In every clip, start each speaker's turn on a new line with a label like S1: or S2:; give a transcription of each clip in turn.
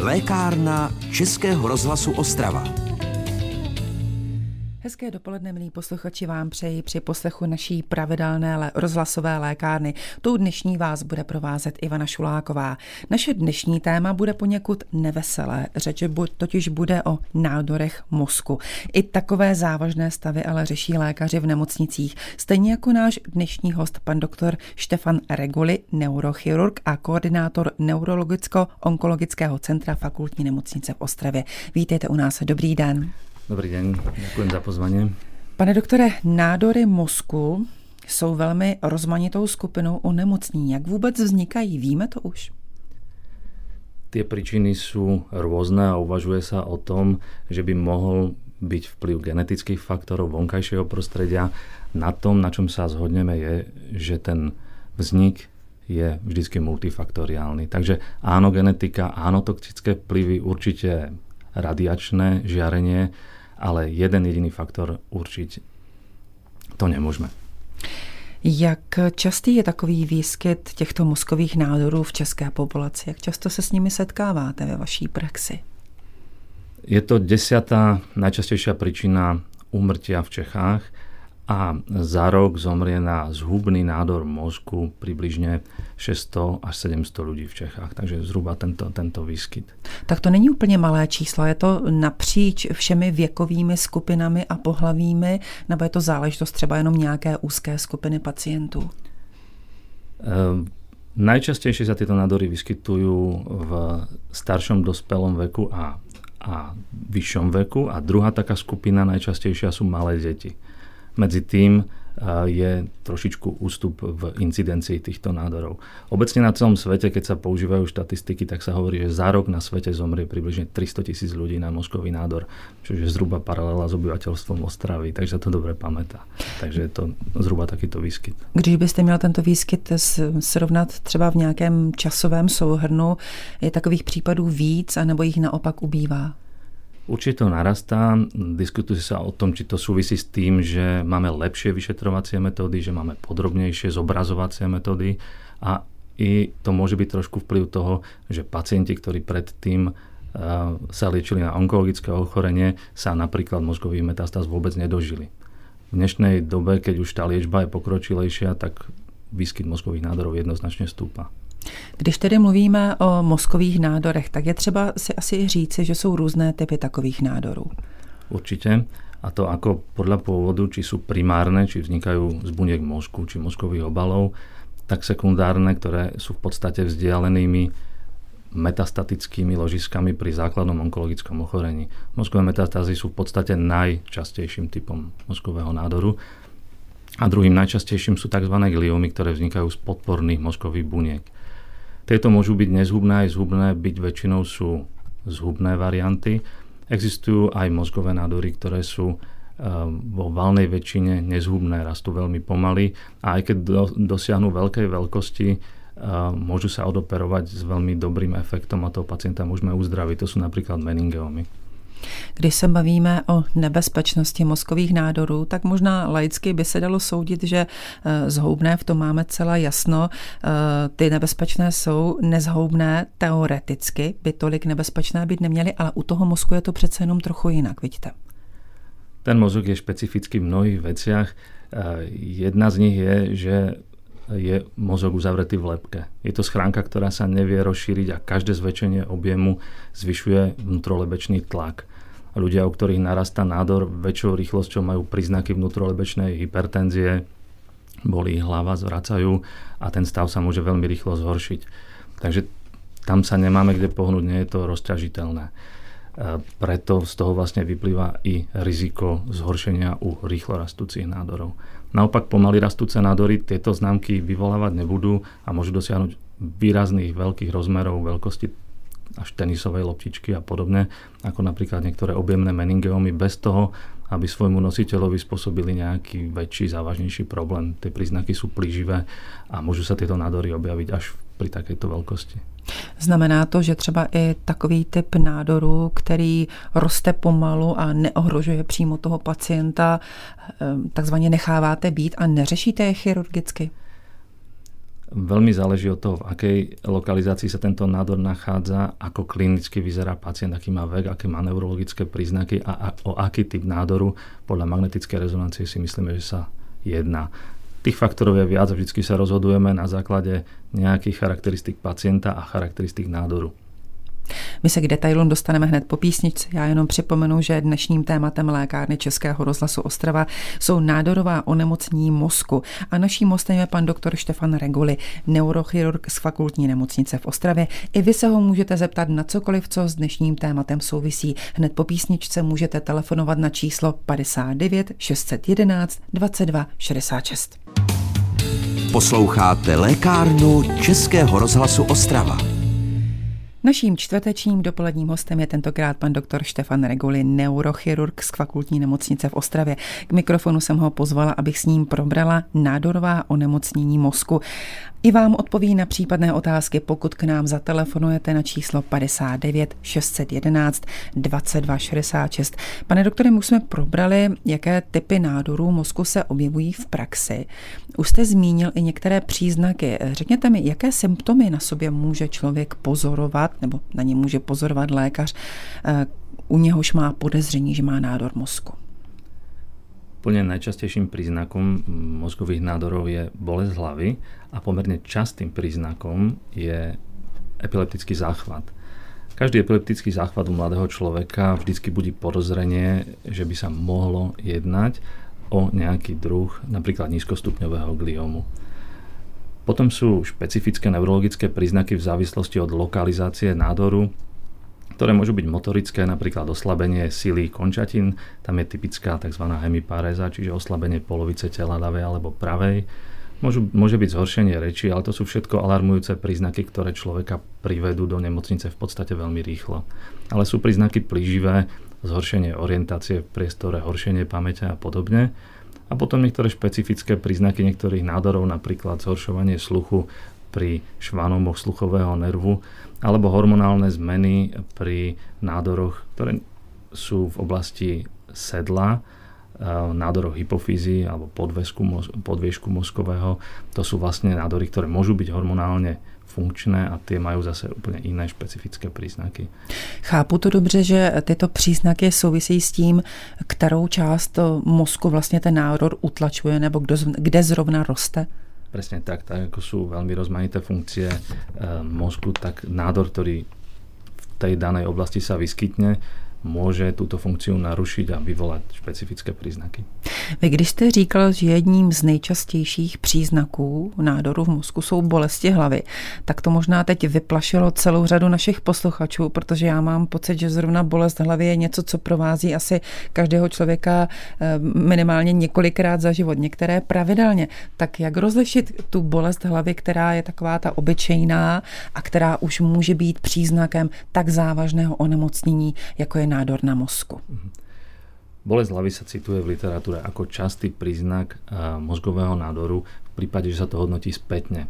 S1: Lékárna Českého rozhlasu Ostrava.
S2: Hezké dopoledne, milí posluchači, vám přeji při poslechu naší pravidelné rozhlasové lékárny. Tou dnešní vás bude provázet Ivana Šuláková. Naše dnešní téma bude poněkud neveselé. Řeč totiž bude o nádorech mozku. I takové závažné stavy ale řeší lékaři v nemocnicích. Stejně jako náš dnešní host, pan doktor Štefan Reguli, neurochirurg a koordinátor Neurologicko-onkologického centra fakultní nemocnice v Ostravě. Vítejte u nás. Dobrý den.
S3: Dobrý den, děkuji za pozvání.
S2: Pane doktore, nádory mozku jsou velmi rozmanitou skupinou onemocnění. Jak vůbec vznikají? Víme to už?
S3: Tie príčiny sú rôzne a uvažuje sa o tom, že by mohol byť vplyv genetických faktorov vonkajšieho prostredia. Na tom, na čom sa zhodneme, je, že ten vznik je vždycky multifaktoriálny. Takže áno, genetika, áno, toxické vplyvy, určite radiačné žiarenie, ale jeden jediný faktor určiť to nemôžeme.
S2: Jak častý je takový výskyt těchto mozkových nádorů v české populaci? Jak často se s nimi setkáváte ve vaší praxi?
S3: Je to desiatá najčastejšia príčina úmrtia v Čechách a za rok zomrie na zhubný nádor mozku približne 600 až 700 ľudí v Čechách. Takže zhruba tento, tento výskyt.
S2: Tak to není úplně malé číslo. Je to napříč všemi věkovými skupinami a pohlavími, nebo je to záležitost třeba jenom nějaké úzké skupiny pacientů?
S3: Ehm, najčastejšie sa tieto nádory vyskytujú v staršom dospelom veku a, a vyššom veku a druhá taká skupina najčastejšia sú malé deti. Medzi tým je trošičku ústup v incidencii týchto nádorov. Obecne na celom svete, keď sa používajú štatistiky, tak sa hovorí, že za rok na svete zomrie približne 300 tisíc ľudí na mozkový nádor, čo je zhruba paralela s obyvateľstvom Ostravy, takže to dobre pamätá. Takže je to zhruba takýto výskyt.
S2: Když byste měl tento výskyt srovnat třeba v nějakém časovém souhrnu, je takových případů víc, anebo jich naopak ubývá?
S3: Určite to narastá. Diskutuje sa o tom, či to súvisí s tým, že máme lepšie vyšetrovacie metódy, že máme podrobnejšie zobrazovacie metódy a i to môže byť trošku vplyv toho, že pacienti, ktorí predtým sa liečili na onkologické ochorenie, sa napríklad mozgových metastáz vôbec nedožili. V dnešnej dobe, keď už tá liečba je pokročilejšia, tak výskyt mozgových nádorov jednoznačne stúpa.
S2: Když tedy mluvíme o mozkových nádorech, tak je třeba si asi říci, že jsou různé typy takových nádorů.
S3: Určite. A to ako podľa pôvodu, či sú primárne, či vznikajú z buniek mozku, či mozkových obalov, tak sekundárne, ktoré sú v podstate vzdialenými metastatickými ložiskami pri základnom onkologickom ochorení. Mozkové metastázy sú v podstate najčastejším typom mozkového nádoru. A druhým najčastejším sú tzv. gliomy, ktoré vznikajú z podporných mozkových buniek. Tieto môžu byť nezhubné aj zhubné, byť väčšinou sú zhubné varianty. Existujú aj mozgové nádory, ktoré sú eh, vo valnej väčšine nezhubné, rastú veľmi pomaly a aj keď do, dosiahnu veľkej veľkosti, eh, môžu sa odoperovať s veľmi dobrým efektom a toho pacienta môžeme uzdraviť. To sú napríklad meningeomy.
S2: Když se bavíme o nebezpečnosti mozkových nádorů, tak možná laicky by se dalo soudit, že eh, zhoubné v tom máme celé jasno. Eh, ty nebezpečné jsou nezhoubné teoreticky, by tolik nebezpečné být neměly, ale u toho mozku je to přece jenom trochu jinak, vidíte.
S3: Ten mozog je špecifický v mnohých veciach. Eh, jedna z nich je, že je mozog uzavretý v lepke. Je to schránka, ktorá sa nevie rozšíriť a každé zväčšenie objemu zvyšuje vnútrolebečný tlak. Ľudia, u ktorých narastá nádor väčšou rýchlosťou, majú príznaky vnútrolebečnej hypertenzie, bolí hlava, zvracajú a ten stav sa môže veľmi rýchlo zhoršiť. Takže tam sa nemáme kde pohnúť, nie je to rozťažiteľné. Preto z toho vlastne vyplýva i riziko zhoršenia u rýchlo rastúcich nádorov. Naopak pomaly rastúce nádory tieto známky vyvolávať nebudú a môžu dosiahnuť výrazných veľkých rozmerov, veľkosti až tenisovej loptičky a podobne, ako napríklad niektoré objemné meningeomy bez toho, aby svojmu nositeľovi spôsobili nejaký väčší, závažnejší problém. Tie príznaky sú plíživé a môžu sa tieto nádory objaviť až pri takejto veľkosti.
S2: Znamená to, že třeba i takový typ nádoru, který roste pomalu a neohrožuje přímo toho pacienta, eh, takzvaně necháváte být a neřešíte je chirurgicky?
S3: Veľmi záleží od toho, v akej lokalizácii sa tento nádor nachádza, ako klinicky vyzerá pacient, aký má vek, aké má neurologické príznaky a o aký typ nádoru podľa magnetickej rezonancie si myslíme, že sa jedná. Tých faktorov je viac, vždy sa rozhodujeme na základe nejakých charakteristik pacienta a charakteristik nádoru.
S2: My se k detailům dostaneme hned po písničce. Já jenom připomenu, že dnešním tématem lékárny Českého rozhlasu Ostrava jsou nádorová onemocnění mozku. A naším hostem je pan doktor Štefan Reguli, neurochirurg z fakultní nemocnice v Ostravě. I vy se ho můžete zeptat na cokoliv, co s dnešním tématem souvisí. Hned po písničce můžete telefonovat na číslo 59 611 22 66.
S1: Posloucháte lékárnu Českého rozhlasu Ostrava.
S2: Naším čtvrtečním dopoledním hostem je tentokrát pan doktor Štefan Reguli, neurochirurg z fakultní nemocnice v Ostravě. K mikrofonu jsem ho pozvala, abych s ním probrala nádorová onemocnění mozku. I vám odpoví na případné otázky, pokud k nám zatelefonujete na číslo 59 611 22 66. Pane doktore, už jsme probrali, jaké typy nádorů mozku se objevují v praxi. Už jste zmínil i některé příznaky. Řekněte mi, jaké symptomy na sobě může člověk pozorovat, nebo na ně může pozorovat lékař, eh, u něhož má podezření, že má nádor mozku.
S3: Úplne najčastejším príznakom mozgových nádorov je bolesť hlavy a pomerne častým príznakom je epileptický záchvat. Každý epileptický záchvat u mladého človeka vždycky budí porozrenie, že by sa mohlo jednať o nejaký druh napríklad nízkostupňového gliomu. Potom sú špecifické neurologické príznaky v závislosti od lokalizácie nádoru, ktoré môžu byť motorické, napríklad oslabenie sily končatín, tam je typická tzv. hemiparéza, čiže oslabenie polovice tela ľavej alebo pravej. Môžu, môže byť zhoršenie reči, ale to sú všetko alarmujúce príznaky, ktoré človeka privedú do nemocnice v podstate veľmi rýchlo. Ale sú príznaky plíživé, zhoršenie orientácie v priestore, horšenie pamäte a podobne. A potom niektoré špecifické príznaky niektorých nádorov, napríklad zhoršovanie sluchu pri švanomoch sluchového nervu, alebo hormonálne zmeny pri nádoroch, ktoré sú v oblasti sedla, eh, nádoroch hypofízy alebo podvesku, podviežku mozkového. To sú vlastne nádory, ktoré môžu byť hormonálne funkčné a tie majú zase úplně jiné špecifické příznaky.
S2: Chápu to dobře, že tyto příznaky souvisí s tím, kterou část mozku vlastně ten nádor utlačuje nebo kde zrovna roste?
S3: Presne tak, tak ako sú veľmi rozmanité funkcie e, mozgu, tak nádor, ktorý v tej danej oblasti sa vyskytne, může tuto funkci narušit a vyvolat specifické příznaky.
S2: Vy když jste říkal, že jedním z nejčastějších příznaků nádoru v mozku jsou bolesti hlavy, tak to možná teď vyplašilo celou řadu našich posluchačů, protože já mám pocit, že zrovna bolest hlavy je něco, co provází asi každého člověka eh, minimálně několikrát za život, některé pravidelně. Tak jak rozlišit tu bolest hlavy, která je taková ta obyčejná a která už může být příznakem tak závažného onemocnění, jako je nádor na mozku. Mhm.
S3: Bolesť hlavy sa cituje v literatúre ako častý príznak mozgového nádoru v prípade, že sa to hodnotí spätne.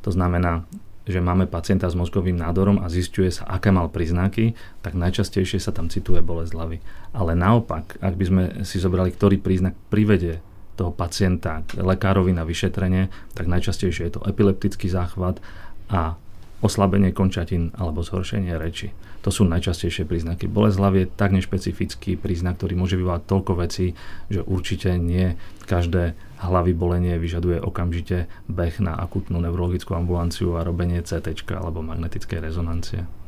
S3: To znamená, že máme pacienta s mozgovým nádorom a zistuje sa, aké mal príznaky, tak najčastejšie sa tam cituje bolesť hlavy. Ale naopak, ak by sme si zobrali, ktorý príznak privedie toho pacienta k lekárovi na vyšetrenie, tak najčastejšie je to epileptický záchvat a oslabenie končatín alebo zhoršenie reči. To sú najčastejšie príznaky. Bolesť hlavy je tak nešpecifický príznak, ktorý môže vyvolať toľko vecí, že určite nie každé hlavy bolenie vyžaduje okamžite beh na akutnú neurologickú ambulanciu a robenie CT alebo magnetické rezonancie.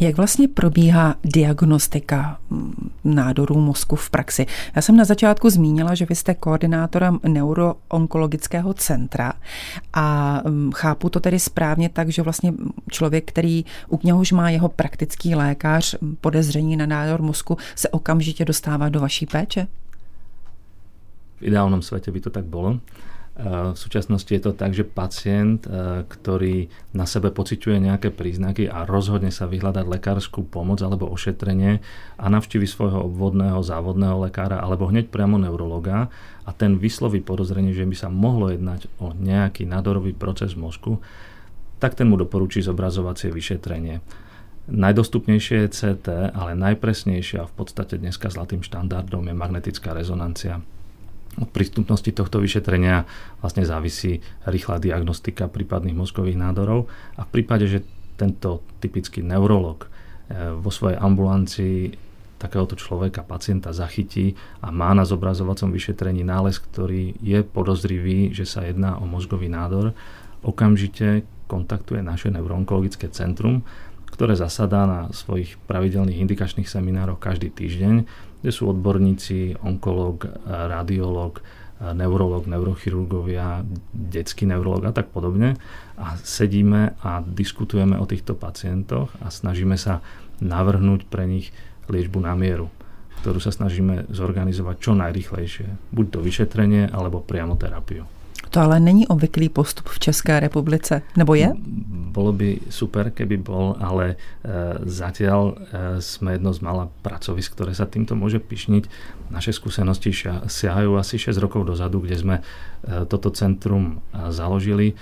S2: Jak vlastně probíhá diagnostika mm, nádorů mozku v praxi? Já jsem na začátku zmínila, že vy jste koordinátorem neuroonkologického centra a mm, chápu to tedy správně tak, že vlastně člověk, který u něhož má jeho praktický lékař podezření na nádor mozku, se okamžitě dostává do vaší péče?
S3: V ideálnom svete by to tak bolo. V súčasnosti je to tak, že pacient, e, ktorý na sebe pociťuje nejaké príznaky a rozhodne sa vyhľadať lekárskú pomoc alebo ošetrenie a navštívi svojho obvodného závodného lekára alebo hneď priamo neurologa a ten vysloví podozrenie, že by sa mohlo jednať o nejaký nádorový proces mozku, tak ten mu doporučí zobrazovacie vyšetrenie. Najdostupnejšie je CT, ale najpresnejšia a v podstate dneska zlatým štandardom je magnetická rezonancia Od prístupnosti tohto vyšetrenia vlastne závisí rýchla diagnostika prípadných mozgových nádorov. A v prípade, že tento typický neurolog eh, vo svojej ambulancii takéhoto človeka, pacienta zachytí a má na zobrazovacom vyšetrení nález, ktorý je podozrivý, že sa jedná o mozgový nádor, okamžite kontaktuje naše neuroonkologické centrum, ktoré zasadá na svojich pravidelných indikačných seminároch každý týždeň kde sú odborníci, onkolog, radiolog, neurolog, neurochirurgovia, detský neurolog a tak podobne. A sedíme a diskutujeme o týchto pacientoch a snažíme sa navrhnúť pre nich liečbu na mieru, ktorú sa snažíme zorganizovať čo najrychlejšie. Buď to vyšetrenie, alebo priamo terapiu.
S2: To ale není obvyklý postup v České republice, nebo je?
S3: Bolo by super, keby bol, ale e, zatiaľ e, sme jedno z mála pracovisk, ktoré sa týmto môže pišniť. Naše skúsenosti siahajú asi 6 rokov dozadu, kde sme e, toto centrum založili.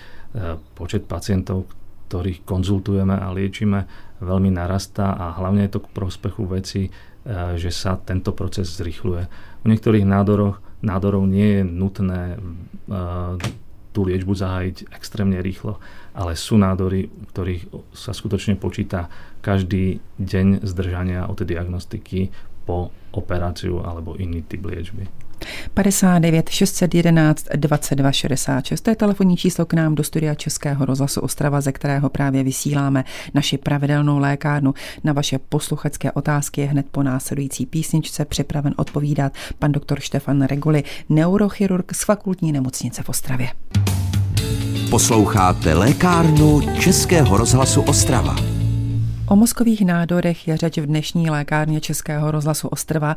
S3: Počet pacientov, ktorých konzultujeme a liečíme, veľmi narastá a hlavne je to k prospechu veci, že sa tento proces zrychluje. U niektorých nádoroch nádorov nie je nutné tú liečbu zahájiť extrémne rýchlo, ale sú nádory, u ktorých sa skutočne počíta každý deň zdržania od diagnostiky po operáciu alebo iný typ liečby.
S2: 59 611 22 66. To je telefonní číslo k nám do studia Českého rozhlasu Ostrava, ze kterého právě vysíláme naši pravidelnou lékárnu. Na vaše posluchačské otázky je hned po následující písničce připraven odpovídat pan doktor Štefan Reguli, neurochirurg z fakultní nemocnice v Ostravě.
S1: Posloucháte lékárnu Českého rozhlasu Ostrava.
S2: O mozkových nádorech je řeč v dnešní lékárně Českého rozhlasu Ostrava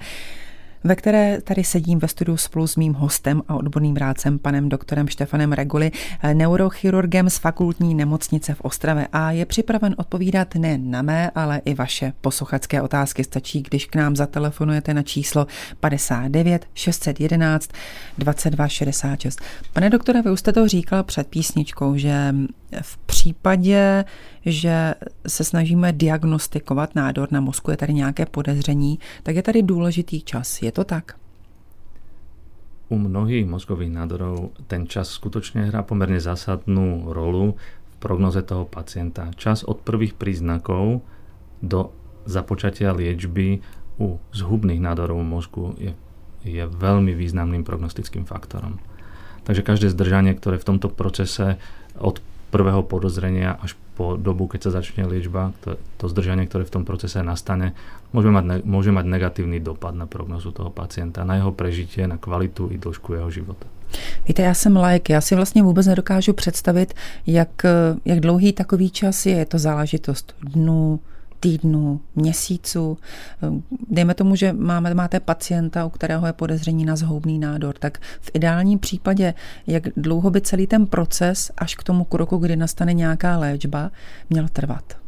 S2: ve které tady sedím ve studiu spolu s mým hostem a odborným rádcem, panem doktorem Štefanem Reguli, neurochirurgem z fakultní nemocnice v Ostravě a je připraven odpovídat ne na mé, ale i vaše posluchačské otázky. Stačí, když k nám zatelefonujete na číslo 59 611 22 66. Pane doktore, vy už jste to říkal před písničkou, že v případě, že se snažíme diagnostikovat nádor na mozku, je tady nějaké podezření, tak je tady důležitý čas. Je to tak?
S3: U mnohých mozgových nádorov ten čas skutočne hrá pomerne zásadnú rolu v prognoze toho pacienta. Čas od prvých príznakov do započatia liečby u zhubných nádorov mozgu je, je veľmi významným prognostickým faktorom. Takže každé zdržanie, ktoré v tomto procese od prvého podozrenia až po dobu, keď sa začne liečba, to, to zdržanie, ktoré v tom procese nastane, môže mať, môže mať negatívny dopad na prognozu toho pacienta, na jeho prežitie, na kvalitu i dĺžku jeho života.
S2: Víte, já jsem lajk, já si vlastně vůbec nedokážu představit, jak, jak dlouhý takový čas je. Je to záležitost dnů, týdnů, měsíců. Dejme tomu, že máme, máte pacienta, u kterého je podezření na zhoubný nádor, tak v ideálním případě, jak dlouho by celý ten proces až k tomu kroku, kdy nastane nějaká léčba, měl trvat?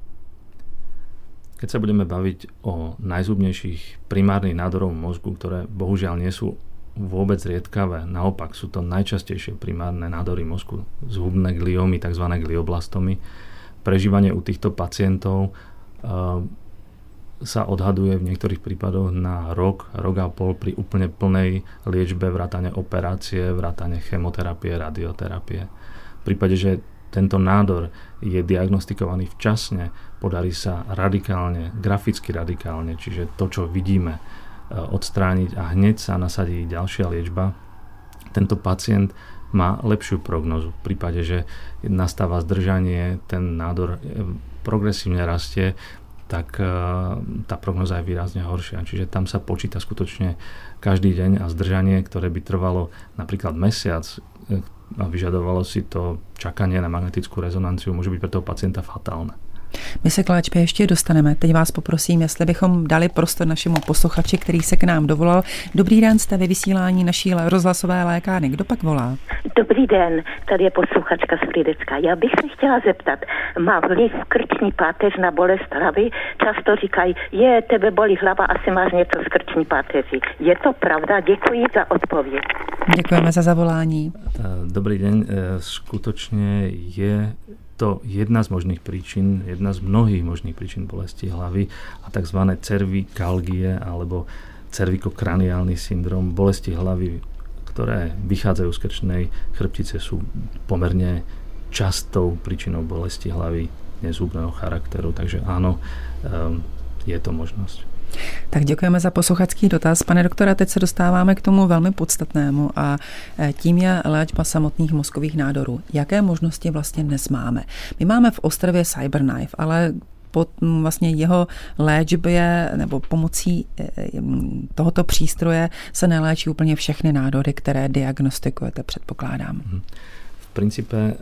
S3: Keď sa budeme baviť o najzubnejších primárnych nádorov mozgu, ktoré bohužiaľ nie sú vôbec riedkavé, naopak sú to najčastejšie primárne nádory mozgu, zhubné gliomy, tzv. glioblastomy, prežívanie u týchto pacientov sa odhaduje v niektorých prípadoch na rok, rok a pol pri úplne plnej liečbe, vrátane operácie, vrátane chemoterapie, radioterapie. V prípade, že tento nádor je diagnostikovaný včasne, podarí sa radikálne, graficky radikálne, čiže to, čo vidíme, e, odstrániť a hneď sa nasadí ďalšia liečba, tento pacient má lepšiu prognozu. V prípade, že nastáva zdržanie, ten nádor e, progresívne rastie, tak e, tá prognoza je výrazne horšia. Čiže tam sa počíta skutočne každý deň a zdržanie, ktoré by trvalo napríklad mesiac e, a vyžadovalo si to čakanie na magnetickú rezonanciu, môže byť pre toho pacienta fatálne.
S2: My se k léčbě ještě dostaneme. Teď vás poprosím, jestli bychom dali prostor našemu posluchači, který se k nám dovolal. Dobrý den, jste ve vysílání naší rozhlasové lékárny. Kdo pak volá?
S4: Dobrý den, tady je posluchačka z Frýdecka. Já bych se chtěla zeptat, má vliv krční páteř na bolest hlavy? Často říkají, je, tebe bolí hlava, asi máš něco z krční páteři. Je to pravda? Děkuji za odpověď.
S2: Děkujeme za zavolání.
S3: Dobrý den, skutočne je to jedna z možných príčin, jedna z mnohých možných príčin bolesti hlavy a tzv. cervikalgie alebo cervikokraniálny syndrom bolesti hlavy, ktoré vychádzajú z krčnej chrbtice, sú pomerne častou príčinou bolesti hlavy nezúbného charakteru. Takže áno, um, je to možnosť.
S2: Tak děkujeme za posluchačský dotaz. Pane doktora, teď se dostáváme k tomu velmi podstatnému a e, tím je léčba samotných mozkových nádorů. Jaké možnosti vlastně dnes máme? My máme v Ostrově Cyberknife, ale po vlastně jeho léčbě nebo pomocí e, e, tohoto přístroje se neléčí úplně všechny nádory, které diagnostikujete, předpokládám. Mhm.
S3: Princípe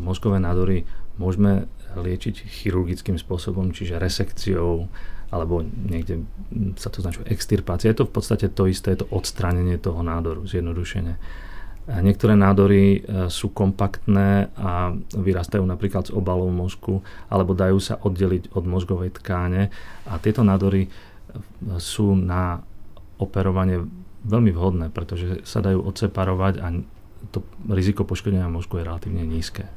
S3: mozkové nádory môžeme liečiť chirurgickým spôsobom, čiže resekciou, alebo niekde sa to značuje extirpácia. Je to v podstate to isté, je to odstránenie toho nádoru, zjednodušene. Niektoré nádory e, sú kompaktné a vyrastajú napríklad z obalov mozku alebo dajú sa oddeliť od mozgovej tkáne a tieto nádory e, sú na operovanie veľmi vhodné, pretože sa dajú odseparovať a to riziko poškodenia mozgu je relatívne nízke.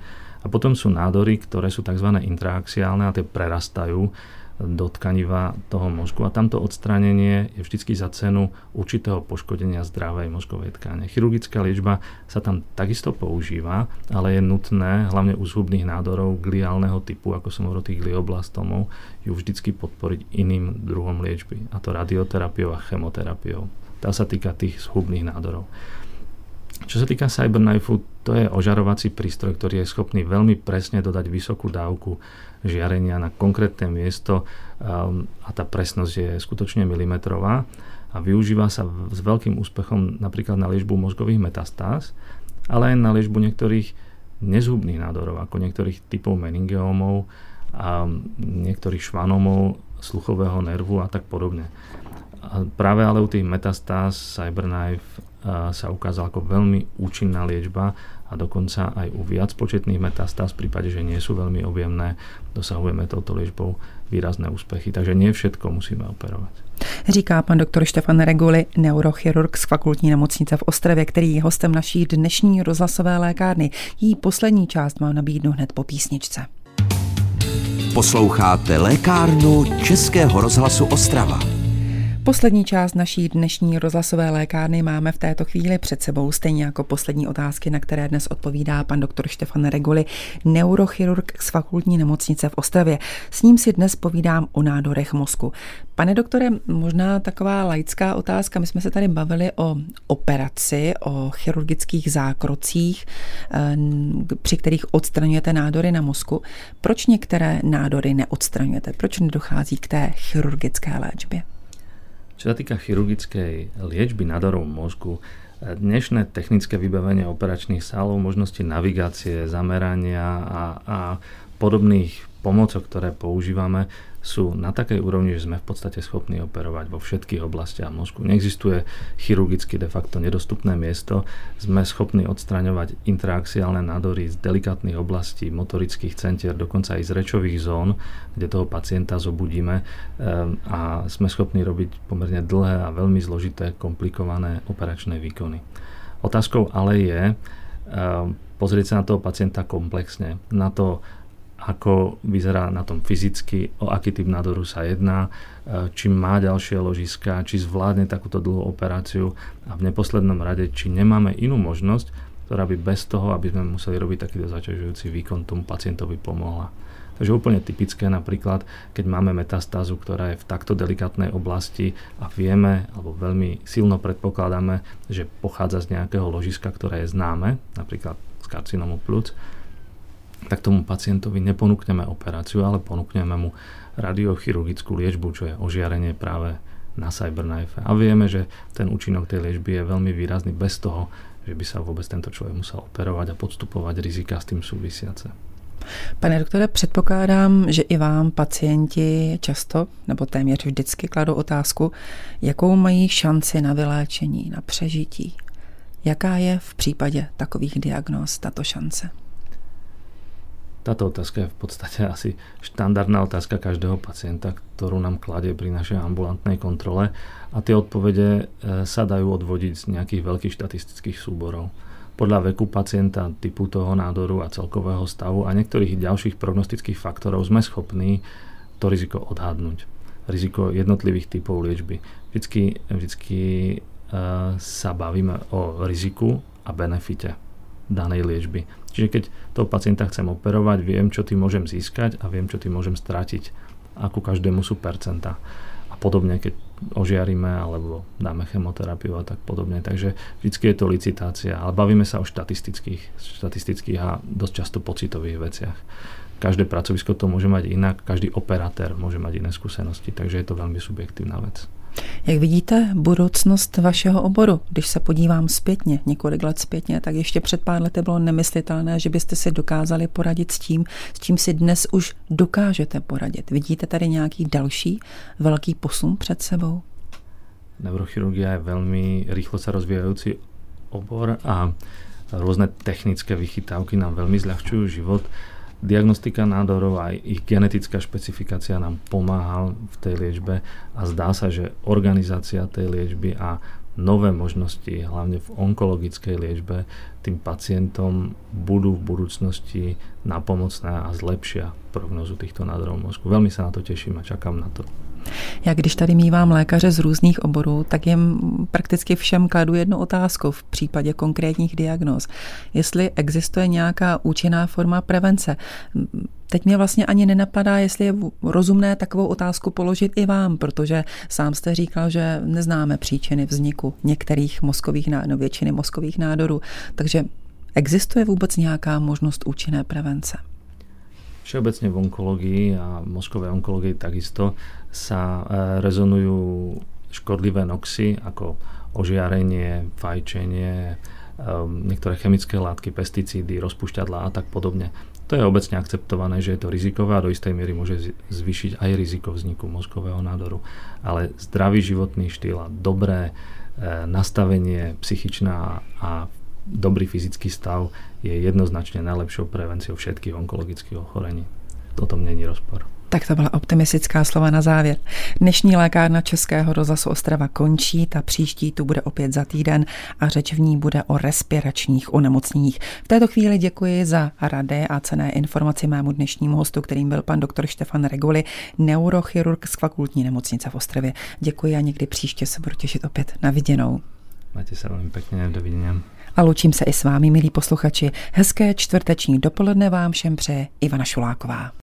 S3: A potom sú nádory, ktoré sú tzv. interaxiálne a tie prerastajú do tkaniva toho mozgu a tamto odstránenie je vždy za cenu určitého poškodenia zdravej mozgovej tkáne. Chirurgická liečba sa tam takisto používa, ale je nutné, hlavne u zhubných nádorov gliálneho typu, ako som hovoril tých glioblastomov, ju vždycky podporiť iným druhom liečby, a to radioterapiou a chemoterapiou. Tá sa týka tých zhubných nádorov. Čo sa týka Cyberknife, to je ožarovací prístroj, ktorý je schopný veľmi presne dodať vysokú dávku žiarenia na konkrétne miesto um, a tá presnosť je skutočne milimetrová a využíva sa s veľkým úspechom napríklad na liečbu mozgových metastáz, ale aj na liečbu niektorých nezhubných nádorov, ako niektorých typov meningeómov a niektorých švanomov sluchového nervu a tak podobne. A práve ale u tých metastáz Cyberknife sa ukázala ako veľmi účinná liečba a dokonca aj u viac početných metastáz v prípade, že nie sú veľmi objemné, dosahujeme touto liečbou výrazné úspechy. Takže nie všetko musíme operovať.
S2: Říká pan doktor Štefan Reguli, neurochirurg z fakultní nemocnice v Ostravě, který je hostem naší dnešní rozhlasové lékárny. Jí poslední část mám nabídnu hned po písničce.
S1: Posloucháte lékárnu Českého rozhlasu Ostrava.
S2: Poslední část naší dnešní rozhlasové lékárny máme v této chvíli před sebou, stejně jako poslední otázky, na které dnes odpovídá pan doktor Štefan Reguli, neurochirurg z fakultní nemocnice v Ostravě. S ním si dnes povídám o nádorech mozku. Pane doktore, možná taková laická otázka. My jsme se tady bavili o operaci, o chirurgických zákrocích, eh, při kterých odstraňujete nádory na mozku. Proč některé nádory neodstraňujete? Proč nedochází k té chirurgické léčbě?
S3: Čo sa týka chirurgickej liečby nádorov mozgu, dnešné technické vybavenie operačných sálov, možnosti navigácie, zamerania a, a podobných pomocok, ktoré používame, sú na takej úrovni, že sme v podstate schopní operovať vo všetkých oblastiach mozgu. Neexistuje chirurgicky de facto nedostupné miesto. Sme schopní odstraňovať interaxiálne nádory z delikátnych oblastí motorických centier, dokonca aj z rečových zón, kde toho pacienta zobudíme ehm, a sme schopní robiť pomerne dlhé a veľmi zložité, komplikované operačné výkony. Otázkou ale je ehm, pozrieť sa na toho pacienta komplexne, na to, ako vyzerá na tom fyzicky, o aký typ nádoru sa jedná, e, či má ďalšie ložiska, či zvládne takúto dlhú operáciu a v neposlednom rade, či nemáme inú možnosť, ktorá by bez toho, aby sme museli robiť takýto zaťažujúci výkon, tomu pacientovi pomohla. Takže úplne typické napríklad, keď máme metastázu, ktorá je v takto delikátnej oblasti a vieme, alebo veľmi silno predpokladáme, že pochádza z nejakého ložiska, ktoré je známe, napríklad z karcinomu plúc, tak tomu pacientovi neponúkneme operáciu, ale ponúkneme mu radiochirurgickú liečbu, čo je ožiarenie práve na Cyberknife. A vieme, že ten účinok tej liečby je veľmi výrazný bez toho, že by sa vôbec tento človek musel operovať a podstupovať rizika s tým súvisiace.
S2: Pane doktore, předpokládám, že i vám pacienti často nebo téměř vždycky kladou otázku, jakou mají šanci na vyléčení, na přežití. Jaká je v případě takových diagnóz tato šance?
S3: Táto otázka je v podstate asi štandardná otázka každého pacienta, ktorú nám kladie pri našej ambulantnej kontrole a tie odpovede e, sa dajú odvodiť z nejakých veľkých štatistických súborov. Podľa veku pacienta, typu toho nádoru a celkového stavu a niektorých ďalších prognostických faktorov sme schopní to riziko odhadnúť. Riziko jednotlivých typov liečby. Vždycky, vždycky sa bavíme o riziku a benefite danej liečby. Čiže keď toho pacienta chcem operovať, viem, čo tým môžem získať a viem, čo tým môžem stratiť. Ako každému sú percenta. A podobne, keď ožiaríme alebo dáme chemoterapiu a tak podobne. Takže vždy je to licitácia, ale bavíme sa o štatistických, štatistických a dosť často pocitových veciach. Každé pracovisko to môže mať inak, každý operátor môže mať iné skúsenosti, takže je to veľmi subjektívna vec.
S2: Jak vidíte budoucnost vašeho oboru? Když se podívám zpětně, několik let zpětně, tak ještě před pár lety bylo nemyslitelné, že byste si dokázali poradit s tím, s čím si dnes už dokážete poradit. Vidíte tady nějaký další velký posun před sebou?
S3: Neurochirurgia je veľmi rýchlo sa rozvíjajúci obor a rôzne technické vychytávky nám veľmi zľahčujú život diagnostika nádorov a ich genetická špecifikácia nám pomáha v tej liečbe a zdá sa, že organizácia tej liečby a nové možnosti, hlavne v onkologickej liečbe, tým pacientom budú v budúcnosti napomocné a zlepšia prognozu týchto nádorov mozku. Veľmi sa na to teším a čakám na to.
S2: Já když tady mývám lékaře z různých oborů, tak jim prakticky všem kladu jednu otázku v případě konkrétních diagnóz. Jestli existuje nějaká účinná forma prevence. Teď mě vlastně ani nenapadá, jestli je rozumné takovou otázku položit i vám, protože sám jste říkal, že neznáme příčiny vzniku některých mozkových nádorů, většiny mozkových nádorů. Takže existuje vůbec nějaká možnost účinné prevence?
S3: Všeobecne v onkológii a mozkovej onkológii takisto sa e, rezonujú škodlivé noxy ako ožiarenie, fajčenie, um, niektoré chemické látky, pesticídy, rozpušťadlá a tak podobne. To je obecne akceptované, že je to rizikové a do istej miery môže zvýšiť aj riziko vzniku mozkového nádoru. Ale zdravý životný štýl a dobré e, nastavenie psychičná a dobrý fyzický stav je jednoznačne najlepšou prevenciou všetkých onkologických ochorení. O tom není rozpor.
S2: Tak to byla optimistická slova na závěr. Dnešní lékárna Českého rozhlasu Ostrava končí, ta příští tu bude opět za týden a řeč v ní bude o respiračních onemocněních. V této chvíli děkuji za rady a cené informaci mému dnešnímu hostu, kterým byl pan doktor Štefan Reguli, neurochirurg z fakultní nemocnice v Ostravě. Děkuji a někdy příště se budu těšit opět na viděnou.
S3: Máte se velmi pěkně, dovidenia.
S2: A loučím se i s vámi, milí posluchači. Hezké čtvrteční dopoledne vám všem přeje Ivana Šuláková.